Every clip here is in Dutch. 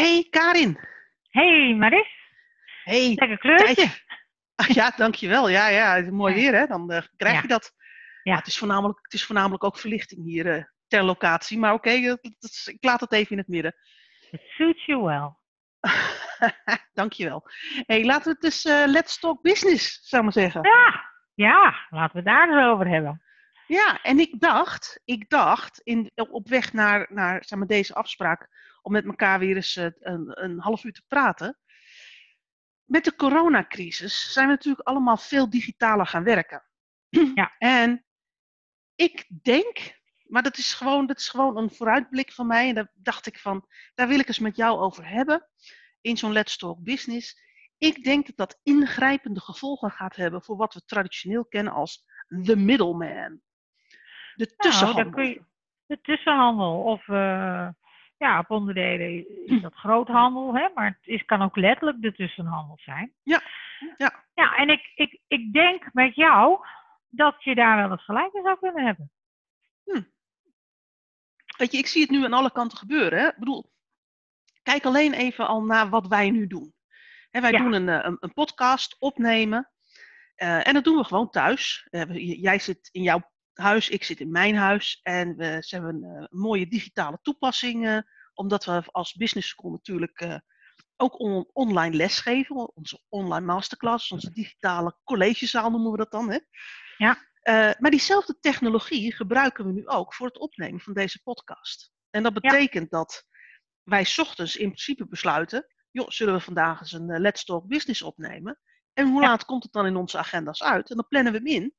Hey Karin. Hey Maris. Hey. Lekker kleurtje. Ah, ja, dankjewel. Ja, ja, het is mooi weer hè. Dan eh, krijg Ja. je dat. Ja. Het, is voornamelijk, het is voornamelijk ook verlichting hier eh, ter locatie. Maar oké, eh, ik laat het even in het midden. It suits you well. Dankjewel. Hey, laten we het dus let's talk business, zou ik maar zeggen. Ja, ja, laten we het daar eens over hebben. Ja, en ik dacht, ik dacht in, op weg naar, naar zeg maar, deze afspraak om met elkaar weer eens eh, een, een half uur te praten. Met de coronacrisis zijn we natuurlijk allemaal veel digitaler gaan werken. Ja. En ik denk, maar dat is, gewoon, dat is gewoon een vooruitblik van mij. En daar dacht ik van, daar wil ik eens met jou over hebben. In zo'n Let's Talk Business. Ik denk dat dat ingrijpende gevolgen gaat hebben voor wat we traditioneel kennen als the middleman. De Nou, tussenhandel. dan kun je de tussenhandel of eh, ja, op onderdelen is dat groothandel, hè, maar het is, kan ook letterlijk de tussenhandel zijn. Ja, ja. Ja, en ik, ik, ik denk met jou dat je daar wel eens gelijk in zou kunnen hebben. Weet je, ik zie het nu aan alle kanten gebeuren. Hè? Ik bedoel, kijk alleen even al naar wat wij nu doen. Hè, wij Ja. doen een, eh, een, een podcast opnemen. eh, en dat doen we gewoon thuis. Eh, jij zit in jouw huis, ik zit in mijn huis. En we, ze hebben een eh, mooie digitale toepassing. eh, omdat we als business school natuurlijk eh, ook on- online lesgeven. Onze online masterclass, onze digitale collegezaal noemen we dat dan. Hè? Ja. Maar diezelfde technologie gebruiken we nu ook voor het opnemen van deze podcast. En dat Ja. betekent dat wij 's ochtends in principe besluiten, joh, zullen we vandaag eens een Let's Talk Business opnemen? En hoe Ja. laat komt het dan in onze agenda's uit? En dan plannen we hem in.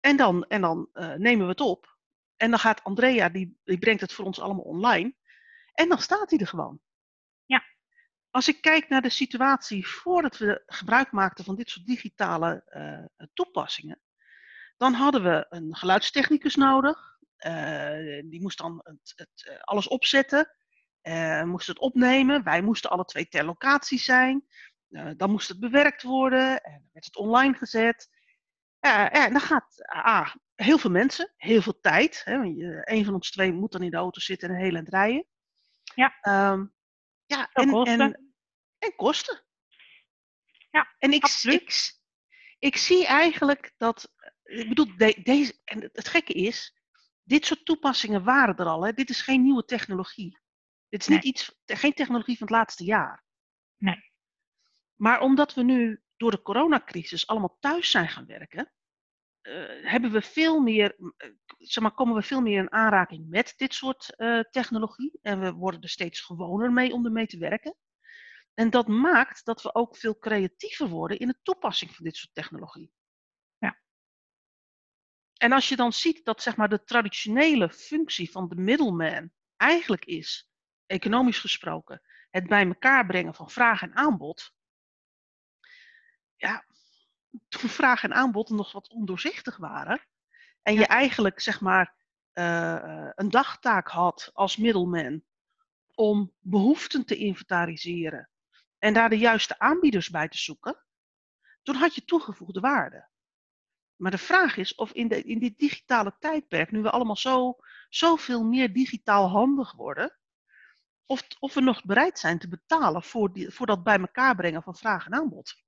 En dan, en dan eh, nemen we het op. En dan gaat Andrea, die, die brengt het voor ons allemaal online. En dan staat hij er gewoon. Ja. Als ik kijk naar de situatie voordat we gebruik maakten van dit soort digitale eh, toepassingen, dan hadden we een geluidstechnicus nodig. Eh, die moest dan het, het, alles opzetten, eh, moest het opnemen. Wij moesten alle twee ter locatie zijn. Dan moest het bewerkt worden en dan werd het online gezet. En dan gaat ah, heel veel mensen, heel veel tijd. Hè, want je, een van ons twee moet dan in de auto zitten en een hele eind rijden. Ja. Ehm, ja, en, kosten. En, en kosten. Ja, en ik, absoluut. ik, ik zie eigenlijk dat, ik bedoel, de- deze, en het, het gekke is, dit soort toepassingen waren er al. Hè. Dit is geen nieuwe technologie. Dit is niet iets, geen technologie van het laatste jaar. Nee. Maar omdat we nu door de coronacrisis allemaal thuis zijn gaan werken, eh, hebben we veel meer, eh, zeg maar, komen we veel meer in aanraking met dit soort eh, technologie. En we worden er steeds gewoner mee om ermee te werken. En dat maakt dat we ook veel creatiever worden in de toepassing van dit soort technologie. Ja. En als je dan ziet dat zeg maar, de traditionele functie van de middleman eigenlijk is, economisch gesproken, het bij elkaar brengen van vraag en aanbod. Ja, toen vraag en aanbod nog wat ondoorzichtig waren. En je eigenlijk zeg maar eh, een dagtaak had als middleman om behoeften te inventariseren en daar de juiste aanbieders bij te zoeken, toen had je toegevoegde waarde. Maar de vraag is of in, de, in dit digitale tijdperk, nu we allemaal zo, zoveel meer digitaal handig worden, of, of we nog bereid zijn te betalen voor, die, voor dat bij elkaar brengen van vraag en aanbod.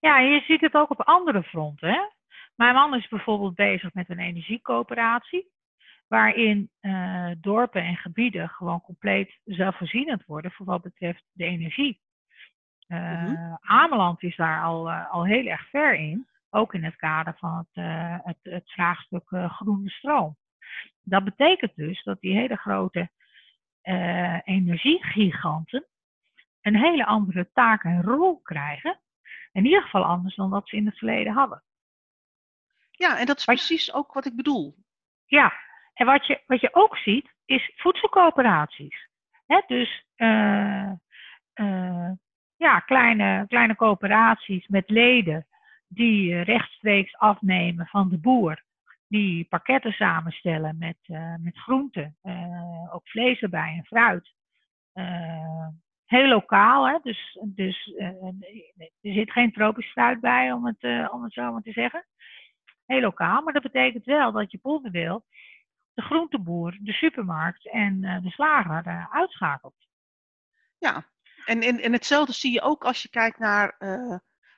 Ja, je ziet het ook op andere fronten. Hè? Mijn man is bijvoorbeeld bezig met een energiecoöperatie, waarin eh, dorpen en gebieden gewoon compleet zelfvoorzienend worden voor wat betreft de energie. Mhm. Ameland is daar al, eh, al heel erg ver in, ook in het kader van het, het, het vraagstuk groene stroom. Dat betekent dus dat die hele grote energiegiganten een hele andere taak en rol krijgen. In ieder geval anders dan dat ze in het verleden hadden. Ja, en dat is precies ook wat ik bedoel. Ja, en wat je, wat je ook ziet is voedselcoöperaties. Dus eh, eh, ja, kleine, kleine coöperaties met leden die rechtstreeks afnemen van de boer. Die pakketten samenstellen met, eh, met groenten, ook vlees erbij en fruit. Heel lokaal, hè? dus, dus eh, er zit geen tropisch fruit bij, om het, eh, om het zo maar te zeggen. Heel lokaal, maar dat betekent wel dat je onderdeel de groenteboer, de supermarkt en eh, de slager uitschakelt. Ja, en, en, en hetzelfde zie je ook als je kijkt naar,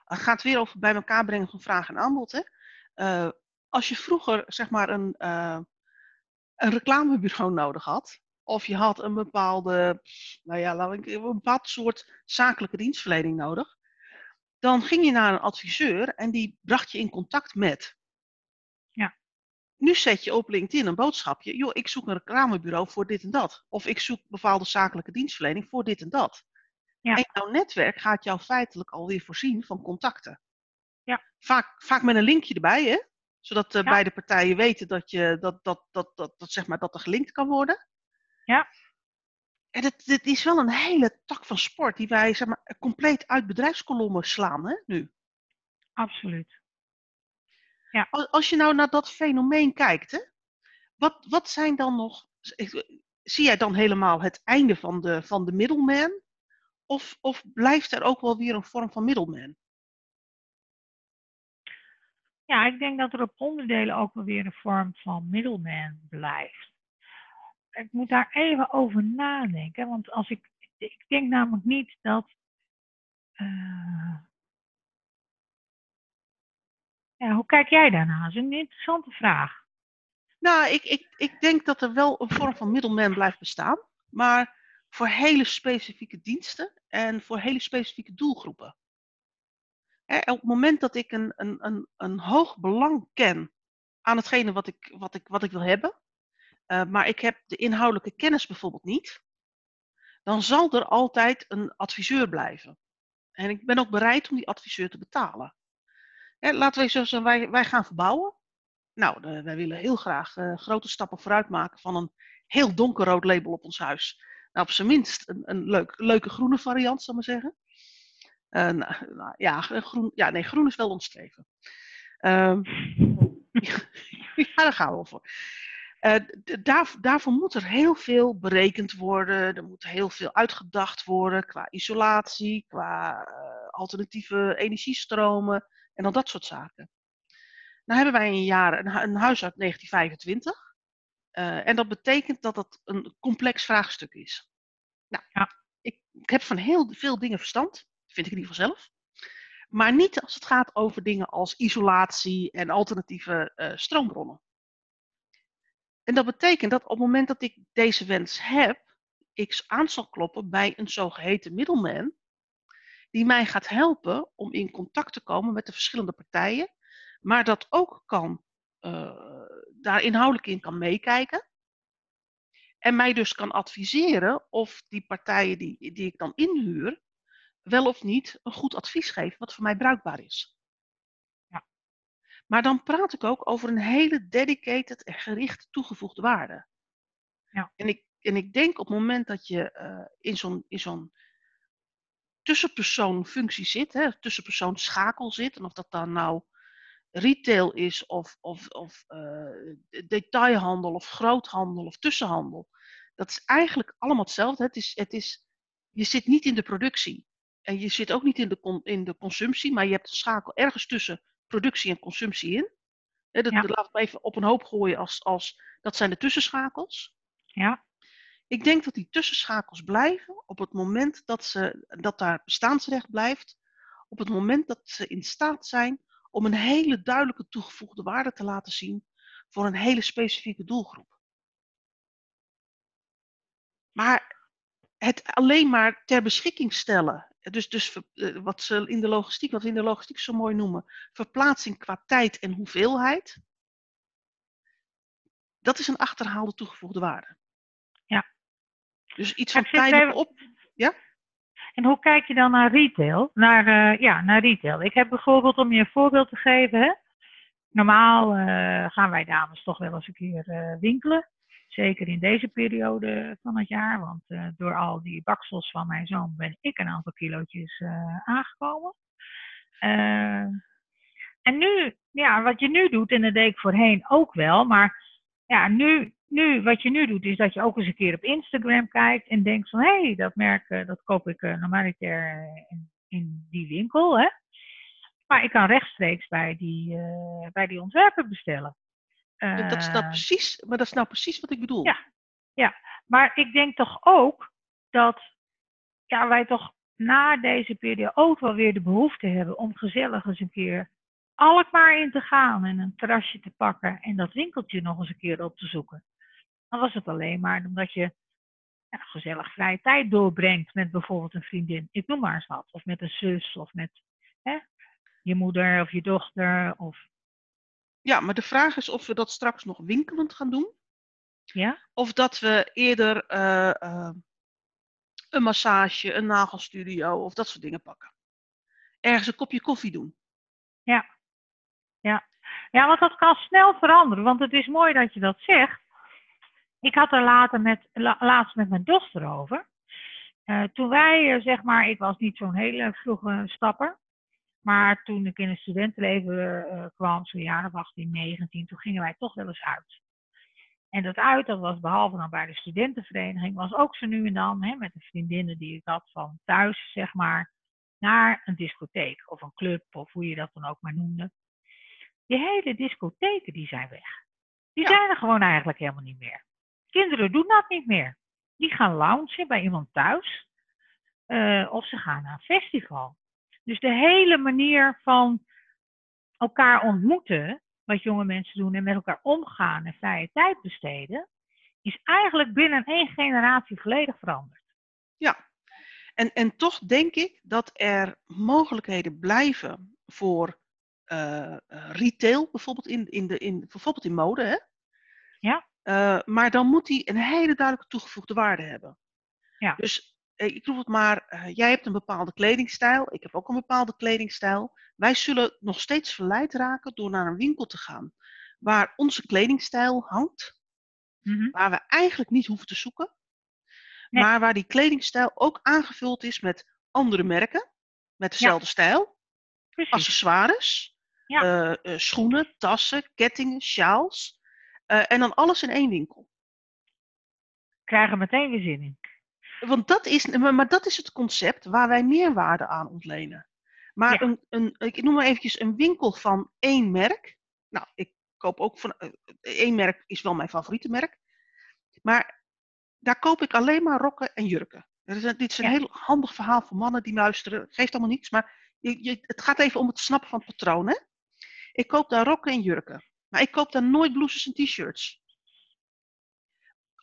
het gaat weer over bij elkaar brengen van vraag en aanbod. Hè? Als je vroeger zeg maar een, een reclamebureau nodig had, of je had een bepaalde, nou ja, een bepaald soort zakelijke dienstverlening nodig, dan ging je naar een adviseur en die bracht je in contact met. Ja. Nu zet je op LinkedIn een boodschapje, joh, ik zoek een reclamebureau voor dit en dat. Of ik zoek bepaalde zakelijke dienstverlening voor dit en dat. Ja. En jouw netwerk gaat jou feitelijk alweer voorzien van contacten. Ja. Vaak, vaak met een linkje erbij, hè? zodat uh, Ja. beide partijen weten dat, je, dat, dat, dat, dat, dat, zeg maar, dat er gelinkt kan worden. Ja. En het, het is wel een hele tak van sport die wij zeg maar, compleet uit bedrijfskolommen slaan hè, nu. Absoluut. Als, als je nou naar dat fenomeen kijkt, hè, wat, wat zijn dan nog. Zie jij dan helemaal het einde van de, van de middleman? Of, of blijft er ook wel weer een vorm van middleman? Ja, ik denk dat er op onderdelen ook wel weer een vorm van middleman blijft. Ik moet daar even over nadenken, want als ik, ik denk namelijk niet dat. eh, hoe kijk jij daarna? Dat is een interessante vraag. Nou, ik, ik, ik denk dat er wel een vorm van middleman blijft bestaan. Maar voor hele specifieke diensten en voor hele specifieke doelgroepen. Op het moment dat ik een, een, een, een hoog belang ken aan hetgene wat ik, wat ik, wat ik wil hebben, uh, maar ik heb de inhoudelijke kennis bijvoorbeeld niet, dan zal er altijd een adviseur blijven. En ik ben ook bereid om die adviseur te betalen. Hè, laten we zo zeggen, wij, wij gaan verbouwen. Nou, wij willen heel graag uh, grote stappen vooruit maken van een heel donkerrood label op ons huis. Nou, op zijn minst een, een leuk, leuke groene variant, zal ik maar zeggen. Uh, nou, nou, ja, groen, ja, nee, groen is wel ons streven. Uh, ja, daar gaan we voor. Uh, daar, daarvoor moet er heel veel berekend worden. Er moet heel veel uitgedacht worden qua isolatie, qua uh, alternatieve energiestromen en al dat soort zaken. Nou hebben wij een jaar een, een huis uit 1925. Uh, en dat betekent dat het een complex vraagstuk is. Nou, ja. ik, ik heb van heel veel dingen verstand vind ik in ieder geval zelf. Maar niet als het gaat over dingen als isolatie en alternatieve uh, stroombronnen. En dat betekent dat op het moment dat ik deze wens heb, ik aan zal kloppen bij een zogeheten middleman, die mij gaat helpen om in contact te komen met de verschillende partijen, maar dat ook kan, uh, daar inhoudelijk in kan meekijken. En mij dus kan adviseren of die partijen die, die ik dan inhuur, wel of niet een goed advies geven wat voor mij bruikbaar is. Maar dan praat ik ook over een hele dedicated en gericht toegevoegde waarde. Ja. En, ik, en ik denk op het moment dat je uh, in zo'n zo'n tussenpersoonfunctie zit, hè, tussenpersoon schakel zit, en of dat dan nou retail is of, of, of uh, detailhandel of groothandel of tussenhandel, dat is eigenlijk allemaal hetzelfde. Het is, het is, je zit niet in de productie. En je zit ook niet in de, in de consumptie, maar je hebt een schakel ergens tussen productie en consumptie in. He, dat, Ja. dat laat ik even op een hoop gooien als, als dat zijn de tussenschakels. Ja, Ik denk dat die tussenschakels blijven op het moment dat, ze, dat daar bestaansrecht blijft, op het moment dat ze in staat zijn om een hele duidelijke toegevoegde waarde te laten zien voor een hele specifieke doelgroep. Maar het alleen maar ter beschikking stellen, dus, dus eh, wat ze in de logistiek, wat we in de logistiek zo mooi noemen, verplaatsing qua tijd en hoeveelheid, dat is een achterhaalde toegevoegde waarde. Ja. Dus iets van even- op. En hoe kijk je dan naar retail? Naar, eh, ja, naar retail. Ik heb bijvoorbeeld, om je een voorbeeld te geven, hè, normaal eh, gaan wij dames toch wel eens een keer winkelen. Zeker in deze periode van het jaar, want eh, door al die baksels van mijn zoon ben ik een aantal kilootjes eh, aangekomen. Eh, en nu, ja, wat je nu doet, en dat deed ik voorheen ook wel, maar ja, nu, nu, wat je nu doet, is dat je ook eens een keer op Instagram kijkt en denkt van, hé, hey, dat merk, dat koop ik normaliter in, in die winkel, hè. Maar ik kan rechtstreeks bij die, bij die ontwerper bestellen. Dat is nou Eh, precies, maar dat is nou precies wat ik bedoel. Ja. Maar ik denk toch ook dat ja, wij toch na deze periode ook wel weer de behoefte hebben om gezellig eens een keer Alkmaar in te gaan en een terrasje te pakken en dat winkeltje nog eens een keer op te zoeken. Dan was het alleen maar omdat je ja, gezellig vrije tijd doorbrengt met bijvoorbeeld een vriendin, ik noem maar eens wat, of met een zus of met hè, je moeder of je dochter. Of... Ja, maar de vraag is of we dat straks nog winkelend gaan doen. Ja? Of dat we eerder uh, uh, een massage, een nagelstudio of dat soort dingen pakken. Ergens een kopje koffie doen. Ja. Ja. ja, want dat kan snel veranderen. Want het is mooi dat je dat zegt. Ik had er later met, laatst met mijn dochter over. Uh, toen wij, zeg maar, ik was niet zo'n hele vroege stapper. Maar toen ik in het studentenleven uh, kwam, zo'n jaar of 18, 19, toen gingen wij toch wel eens uit. En dat uit, dat was behalve dan bij de studentenvereniging, was ook zo nu en dan hè, met de vriendinnen die ik had van thuis, zeg maar, naar een discotheek of een club of hoe je dat dan ook maar noemde. Die hele discotheken die zijn weg. Die zijn er gewoon eigenlijk helemaal niet meer. Kinderen doen dat niet meer. Die gaan loungen bij iemand thuis uh, of ze gaan naar een festival. Dus de hele manier van elkaar ontmoeten, wat jonge mensen doen en met elkaar omgaan en vrije tijd besteden, is eigenlijk binnen één generatie volledig veranderd. Ja, en, en toch denk ik dat er mogelijkheden blijven voor uh, retail, bijvoorbeeld in, in, de, in, bijvoorbeeld in mode. Hè? Ja. Uh, maar dan moet die een hele duidelijke toegevoegde waarde hebben. Ja. Dus ik roep het maar, jij hebt een bepaalde kledingstijl, ik heb ook een bepaalde kledingstijl. Wij zullen nog steeds verleid raken door naar een winkel te gaan waar onze kledingstijl hangt, mm -hmm. waar we eigenlijk niet hoeven te zoeken, nee. maar waar die kledingstijl ook aangevuld is met andere merken, met dezelfde ja. stijl, Precies. accessoires, Ja. uh, uh, schoenen, tassen, kettingen, sjaals en dan alles in één winkel. Krijgen meteen weer zin in. Want dat is, maar dat is het concept waar wij meerwaarde aan ontlenen. Maar Ja. een, een, ik noem maar eventjes een winkel van één merk. Nou, ik koop ook van eh, één merk is wel mijn favoriete merk. Maar daar koop ik alleen maar rokken en jurken. Is, een- dit is een Ja. heel handig verhaal voor mannen die luisteren. Geeft allemaal niets, maar je, je, het gaat even om het snappen van. Hè? Ik koop daar rokken en jurken. Maar ik koop daar nooit blouses en t-shirts.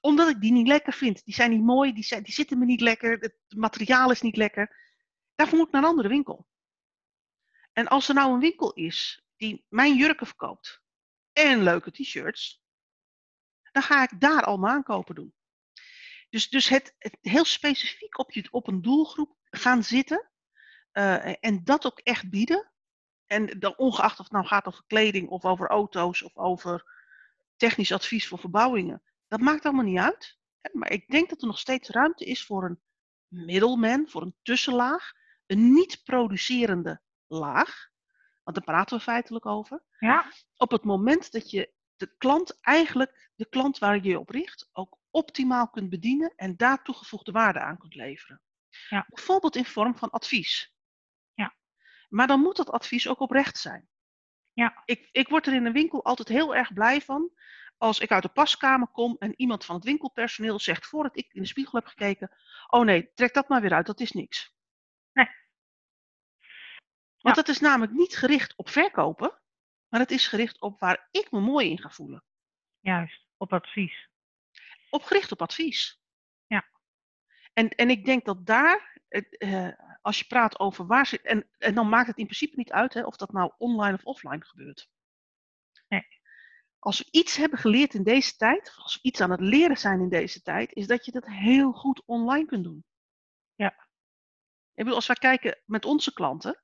Omdat ik die niet lekker vind. Die zijn niet mooi, die, zijn, die zitten me niet lekker. Het materiaal is niet lekker. Daarvoor moet ik naar een andere winkel. En als er nou een winkel is die mijn jurken verkoopt en leuke t-shirts, dan ga ik daar al mijn aankopen doen. Dus, dus het, het heel specifiek op, je, op een doelgroep gaan zitten eh, en dat ook echt bieden. En dan ongeacht of het nou gaat over kleding of over auto's of over technisch advies voor verbouwingen. Dat maakt allemaal niet uit. Maar ik denk dat er nog steeds ruimte is voor een middelman, voor een tussenlaag, een niet producerende laag. Want daar praten we feitelijk over. Ja, Op het moment dat je de klant eigenlijk, de klant waar je je op richt, ook optimaal kunt bedienen en daar toegevoegde waarde aan kunt leveren. Ja. Bijvoorbeeld in vorm van advies. Ja. Maar dan moet dat advies ook oprecht zijn. Ja. Ik, ik word er in een winkel altijd heel erg blij van als ik uit de paskamer kom en iemand van het winkelpersoneel zegt voordat ik in de spiegel heb gekeken, oh nee, trek dat maar weer uit, dat is niks. Nee. Want het is namelijk niet gericht op verkopen, maar het is gericht op waar ik me mooi in ga voelen. juist. Op advies. Op gericht op advies. Ja. En, en ik denk dat daar, eh, als je praat over waar zit, en, en dan maakt het in principe niet uit hè, of dat nou online of offline gebeurt. Als we iets hebben geleerd in deze tijd, of als we iets aan het leren zijn in deze tijd, is dat je dat heel goed online kunt doen. Ja. Ik bedoel, als wij kijken met onze klanten,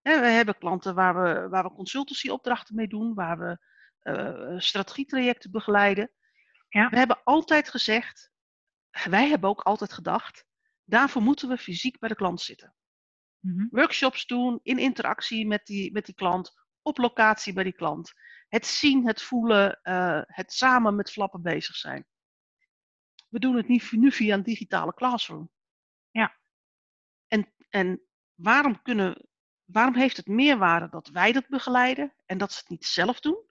hè, we hebben klanten waar we, waar we consultancyopdrachten mee doen, waar we eh, strategietrajecten begeleiden. Ja. We hebben altijd gezegd, wij hebben ook altijd gedacht, daarvoor moeten we fysiek bij de klant zitten. Mhm. Workshops doen in interactie met die, met die klant, op locatie bij die klant. Het zien, het voelen, eh, het samen met flappen bezig zijn. We doen het niet nu via een digitale classroom. Ja. En, en waarom, kunnen, waarom heeft het meerwaarde dat wij dat begeleiden en dat ze het niet zelf doen?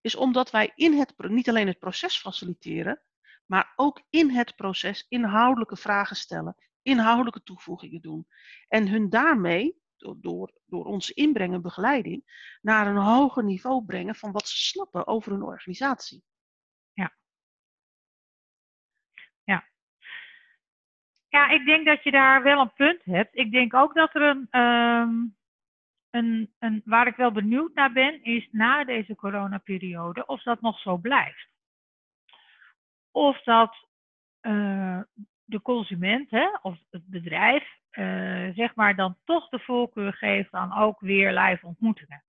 Is omdat wij in het, niet alleen het proces faciliteren, maar ook in het proces inhoudelijke vragen stellen inhoudelijke toevoegingen doen. En hun daarmee, door, door, door onze inbreng en begeleiding, naar een hoger niveau brengen van wat ze snappen over hun organisatie. Ja. Ja. Ja, ik denk dat je daar wel een punt hebt. Ik denk ook dat er een, ehm, een, waar ik wel benieuwd naar ben, is na deze coronaperiode of dat nog zo blijft. Of dat uh, de consument hè, of het bedrijf, uh, zeg maar, dan toch de voorkeur geeft aan ook weer live ontmoetingen.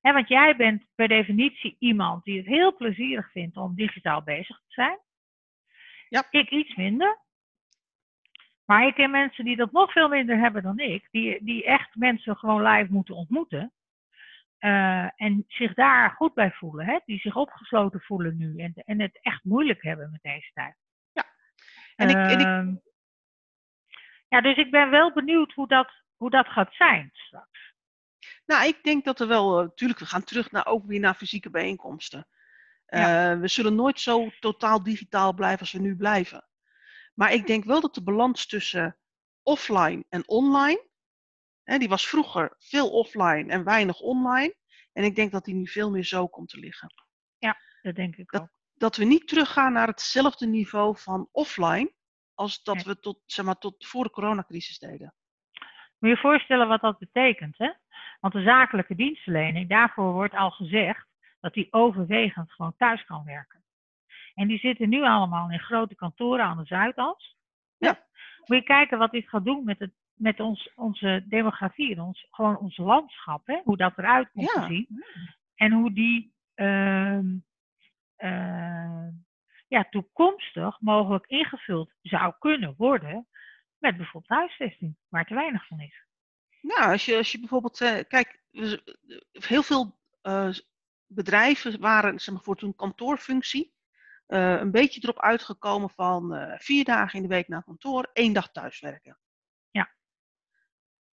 Hè, want jij bent per definitie iemand die het heel plezierig vindt om digitaal bezig te zijn. Ja. Ik iets minder. Maar ik ken mensen die dat nog veel minder hebben dan ik, die, die echt mensen gewoon live moeten ontmoeten. Uh, en zich daar goed bij voelen, hè? die zich opgesloten voelen nu en, en het echt moeilijk hebben met deze tijd. En ik, en ik... Ja, dus ik ben wel benieuwd hoe dat, hoe dat gaat zijn straks. Nou, ik denk dat er wel, natuurlijk, eh, we gaan terug naar, ook weer naar fysieke bijeenkomsten. Ja. Uh, we zullen nooit zo totaal digitaal blijven als we nu blijven. Maar ik denk wel dat de balans tussen offline en online, hè, die was vroeger veel offline en weinig online. En ik denk dat die nu veel meer zo komt te liggen. Ja, dat denk ik ook dat we niet teruggaan naar hetzelfde niveau van offline als dat we tot, zeg maar, tot voor de coronacrisis deden. Moet je je voorstellen wat dat betekent, hè? Want de zakelijke dienstverlening, daarvoor wordt al gezegd dat die overwegend gewoon thuis kan werken. En die zitten nu allemaal in grote kantoren aan de Zuidas. Ja. Moet je kijken wat dit gaat doen met, het, met ons, onze demografie, ons, gewoon ons landschap, hè? hoe dat eruit komt te zien. En hoe die uh, uh, ja, toekomstig mogelijk ingevuld zou kunnen worden met bijvoorbeeld huisvesting, waar te weinig van is. Nou, als je, als je bijvoorbeeld, uh, kijk, heel veel uh, bedrijven waren zeg maar, voor toen kantoorfunctie een beetje erop uitgekomen van vier dagen in de week naar kantoor, één dag thuiswerken.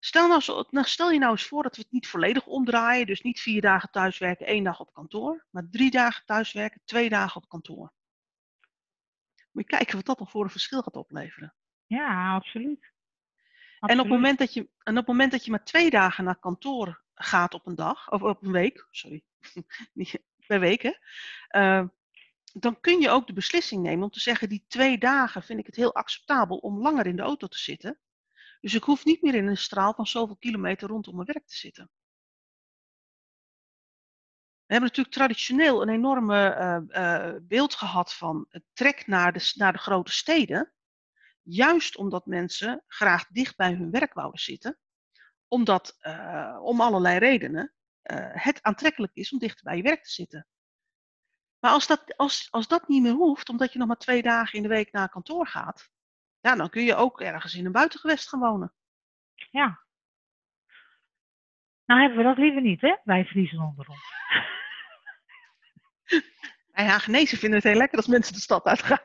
Stel, nou, nou, stel je nou eens voor dat we het niet volledig omdraaien. Dus niet vier dagen thuiswerken, één dag op kantoor. Maar drie dagen thuiswerken, twee dagen op kantoor. Moet je kijken wat dat dan voor een verschil gaat opleveren. Ja, absoluut. En, op het moment dat je, en op het moment dat je maar twee dagen naar kantoor gaat op een dag, of op een week, sorry, per week, hè, uh, dan kun je ook de beslissing nemen om te zeggen: die twee dagen vind ik het heel acceptabel om langer in de auto te zitten. Dus ik hoef niet meer in een straal van zoveel kilometer rondom mijn werk te zitten. We hebben natuurlijk traditioneel een enorme uh, uh, beeld gehad van het trek naar de, naar de grote steden. Juist omdat mensen graag dicht bij hun werk wouden zitten. Omdat, uh, om allerlei redenen, het aantrekkelijk is om dichter bij je werk te zitten. Maar als dat, als, als dat niet meer hoeft, omdat je nog maar twee dagen in de week naar kantoor gaat, ja, dan kun je ook ergens in een buitengewest gaan wonen. Ja. Nou hebben we dat liever niet, hè? Wij vriezen onder ons. Wij Hagenezen vinden het heel lekker als mensen de stad uitgaan.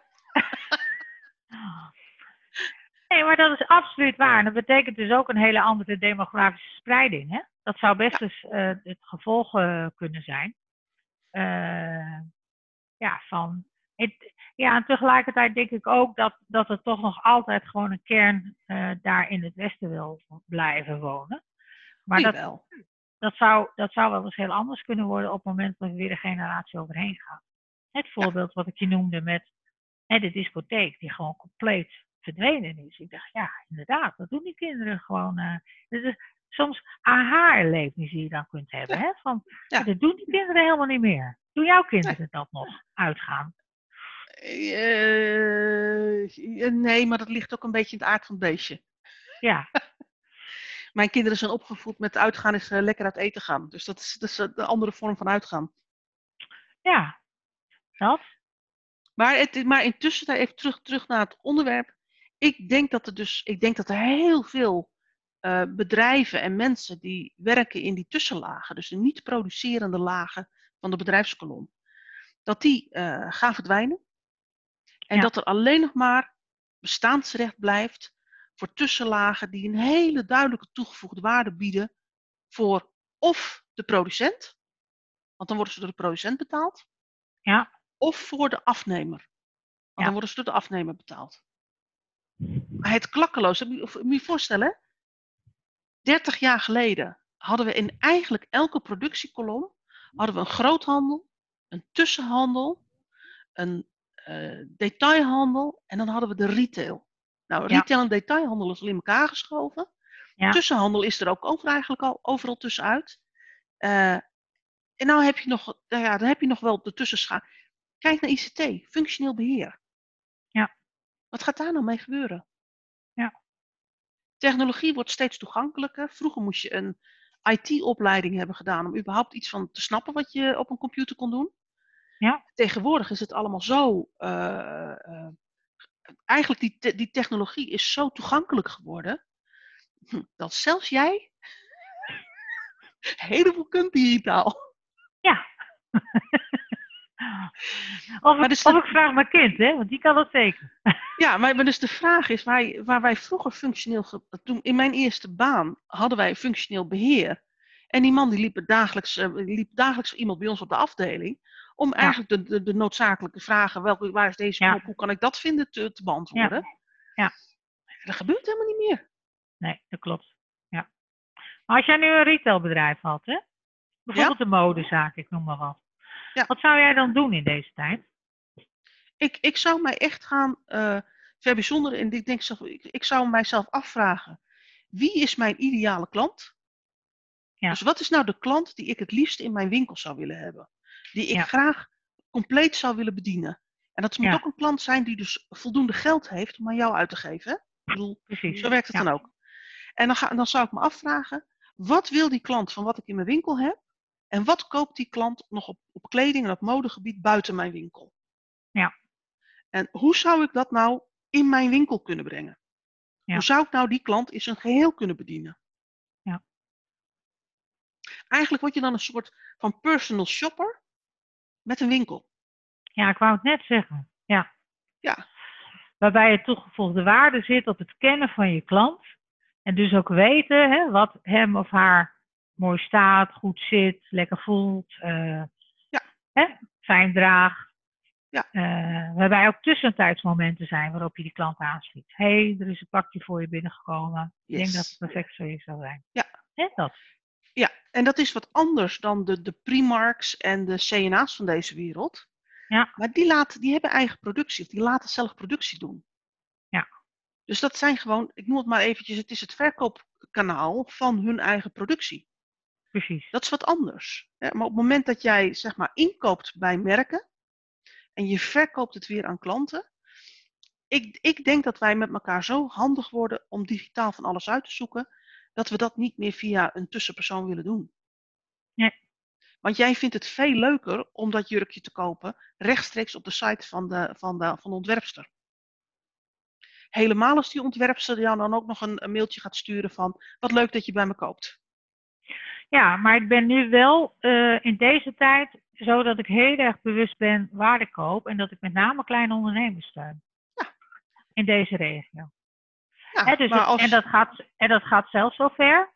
Nee, maar dat is absoluut waar. En dat betekent dus ook een hele andere demografische spreiding. Hè? Dat zou best eens uh, het gevolg uh, kunnen zijn. Uh, ja, van het, ja, en tegelijkertijd denk ik ook dat, dat er toch nog altijd gewoon een kern daar in het Westen wil blijven wonen. Maar dat, wel. Dat, zou, dat zou wel eens heel anders kunnen worden op het moment dat er weer een generatie overheen gaat. Het voorbeeld wat ik je noemde met hè, de discotheek, die gewoon compleet verdwenen is. Ik dacht, ja, inderdaad, dat doen die kinderen gewoon. Uh, is soms aha-erlevnis die je dan kunt hebben. Hè? Van, ja. Dat doen die kinderen helemaal niet meer. Doen jouw kinderen nee. dat nog uitgaan? Uh, nee, maar dat ligt ook een beetje in het aard van het beestje. Ja. Mijn kinderen zijn opgevoed met uitgaan is uh, lekker uit eten gaan. Dus dat is, dat is een andere vorm van uitgaan. Ja, dat. Maar, het, maar intussen, even terug, terug naar het onderwerp. Ik denk dat er dus, ik denk dat er heel veel uh, bedrijven en mensen die werken in die tussenlagen, dus de niet producerende lagen van de bedrijfskolom, dat die uh, gaan verdwijnen. En ja. dat er alleen nog maar bestaansrecht blijft voor tussenlagen die een hele duidelijke toegevoegde waarde bieden voor of de producent, want dan worden ze door de producent betaald, ja. of voor de afnemer, want ja. dan worden ze door de afnemer betaald. het klakkeloos. Moet je je voorstellen, 30 jaar geleden hadden we in eigenlijk elke productiekolom hadden we een groothandel, een tussenhandel, een eh, detailhandel en dan hadden we de retail. Nou, Ja. retail en detailhandel is al in elkaar geschoven. Ja. Tussenhandel is er ook over eigenlijk al overal tussenuit. Eh, en nou heb je nog, nou ja, dan heb je nog wel de tussenschaal. Kijk naar ICT, functioneel beheer. Ja. Wat gaat daar nou mee gebeuren? Ja. Technologie wordt steeds toegankelijker. Vroeger moest je een IT-opleiding hebben gedaan om überhaupt iets van te snappen wat je op een computer kon doen. Ja. Tegenwoordig is het allemaal zo. eh, eh, eigenlijk die, te- die technologie is zo toegankelijk geworden. hm, Dat zelfs jij heleboel kunt digitaal. Ja. of, Maar ik, dus of ik vraag mijn kind, hè? Want die kan dat zeker. Ja, maar, maar dus de vraag is, waar, waar wij vroeger functioneel, toen in mijn eerste baan hadden wij functioneel beheer. En die man die liep, dagelijks, eh, liep dagelijks iemand bij ons op de afdeling. Om eigenlijk de, de, de noodzakelijke vragen, welke, waar is deze knop, hoe kan ik dat vinden, te, te beantwoorden. Ja. Dat gebeurt helemaal niet meer. Nee, dat klopt. Ja. Maar als jij nu een retailbedrijf had, hè? Bijvoorbeeld een modezaak, ik noem maar wat. Wat zou jij dan doen in deze tijd? Ik, ik zou mij echt gaan eh verbijzonderen. En ik, denk, ik, ik zou mijzelf afvragen, wie is mijn ideale klant? Ja. Dus wat is nou de klant die ik het liefst in mijn winkel zou willen hebben? Die ik Ja. graag compleet zou willen bedienen. En dat moet Ja. ook een klant zijn die dus voldoende geld heeft om aan jou uit te geven. hè? Ik bedoel, Precies. zo werkt het Ja. dan ook. En dan, ga, dan zou ik me afvragen, wat wil die klant van wat ik in mijn winkel heb? En wat koopt die klant nog op, op kleding en op modegebied buiten mijn winkel? Ja. En hoe zou ik dat nou in mijn winkel kunnen brengen? Ja. Hoe zou ik nou die klant in zijn geheel kunnen bedienen? Ja. Eigenlijk word je dan een soort van personal shopper met een winkel. Ja, ik wou het net zeggen. Ja. Ja. Waarbij je toegevoegde waarde zit op het kennen van je klant. En dus ook weten hè, wat hem of haar mooi staat, goed zit, lekker voelt. eh, Ja. hè, fijn draagt. Ja. Eh, waarbij ook tussentijdsmomenten zijn waarop je die klant aanspreekt. Hé, hey, er is een pakje voor je binnengekomen. Ik denk dat het perfect voor je zou zijn. Ja. Hè, dat. Ja, en dat is wat anders dan de, de Primarks en de CNA's van deze wereld. Ja. Maar die, laten, die hebben eigen productie, of die laten zelf productie doen. Ja. Dus dat zijn gewoon, ik noem het maar eventjes, het is het verkoopkanaal van hun eigen productie. Precies. Dat is wat anders. Hè? Maar op het moment dat jij zeg maar inkoopt bij merken en je verkoopt het weer aan klanten. Ik, ik denk dat wij met elkaar zo handig worden om digitaal van alles uit te zoeken, dat we dat niet meer via een tussenpersoon willen doen. Nee. Want jij vindt het veel leuker om dat jurkje te kopen rechtstreeks op de site van de, van de, van de ontwerpster. Helemaal als die ontwerpster jou dan ook nog een, een mailtje gaat sturen van wat leuk dat je bij me koopt. Ja, maar ik ben nu wel eh, in deze tijd zo dat ik heel erg bewust ben waar ik koop en dat ik met name kleine ondernemers steun. Ja. In deze regio. Ja, dus maar het- als, en, dat gaat, en dat gaat zelfs zover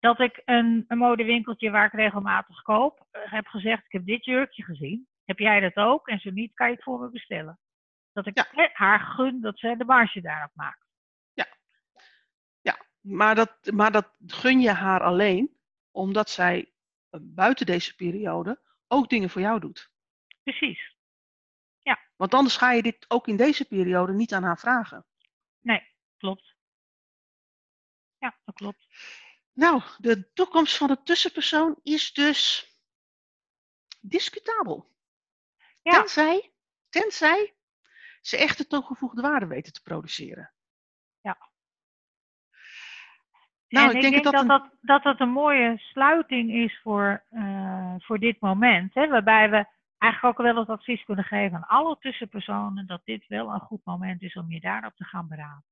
dat ik een, een modewinkeltje waar ik regelmatig koop, eh, heb gezegd: Ik heb dit jurkje gezien. Heb jij dat ook? En zo niet, kan je het voor me bestellen. Dat ik Ja. haar gun dat ze de marge daarop maakt. maar, dat, maar dat gun je haar alleen omdat zij eh, buiten deze periode ook dingen voor jou doet. Precies. Want anders ga je dit ook in deze periode niet aan haar vragen. Nee, klopt. Ja, dat klopt. Nou, de toekomst van de tussenpersoon is dus discutabel. Ja. Tenzij, tenzij ze echte toegevoegde waarde weten te produceren. Ja. Nou, en ik denk, dat, dat, een- dat, dat dat een mooie sluiting is voor, eh, voor dit moment. Hè, waarbij we eigenlijk ook wel het advies kunnen geven aan alle tussenpersonen dat dit wel een goed moment is om je daarop te gaan beraden.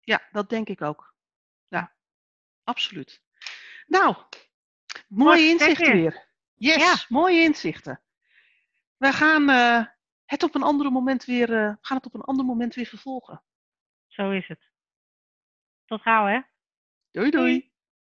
Ja, dat denk ik ook. Ja, absoluut. Nou, mooie Mooi inzichten weer. Yes, Ja. mooie inzichten. We gaan, eh, het op een andere moment weer, eh, gaan het op een ander moment weer vervolgen. Zo is het. Tot gauw hè. Doei doei.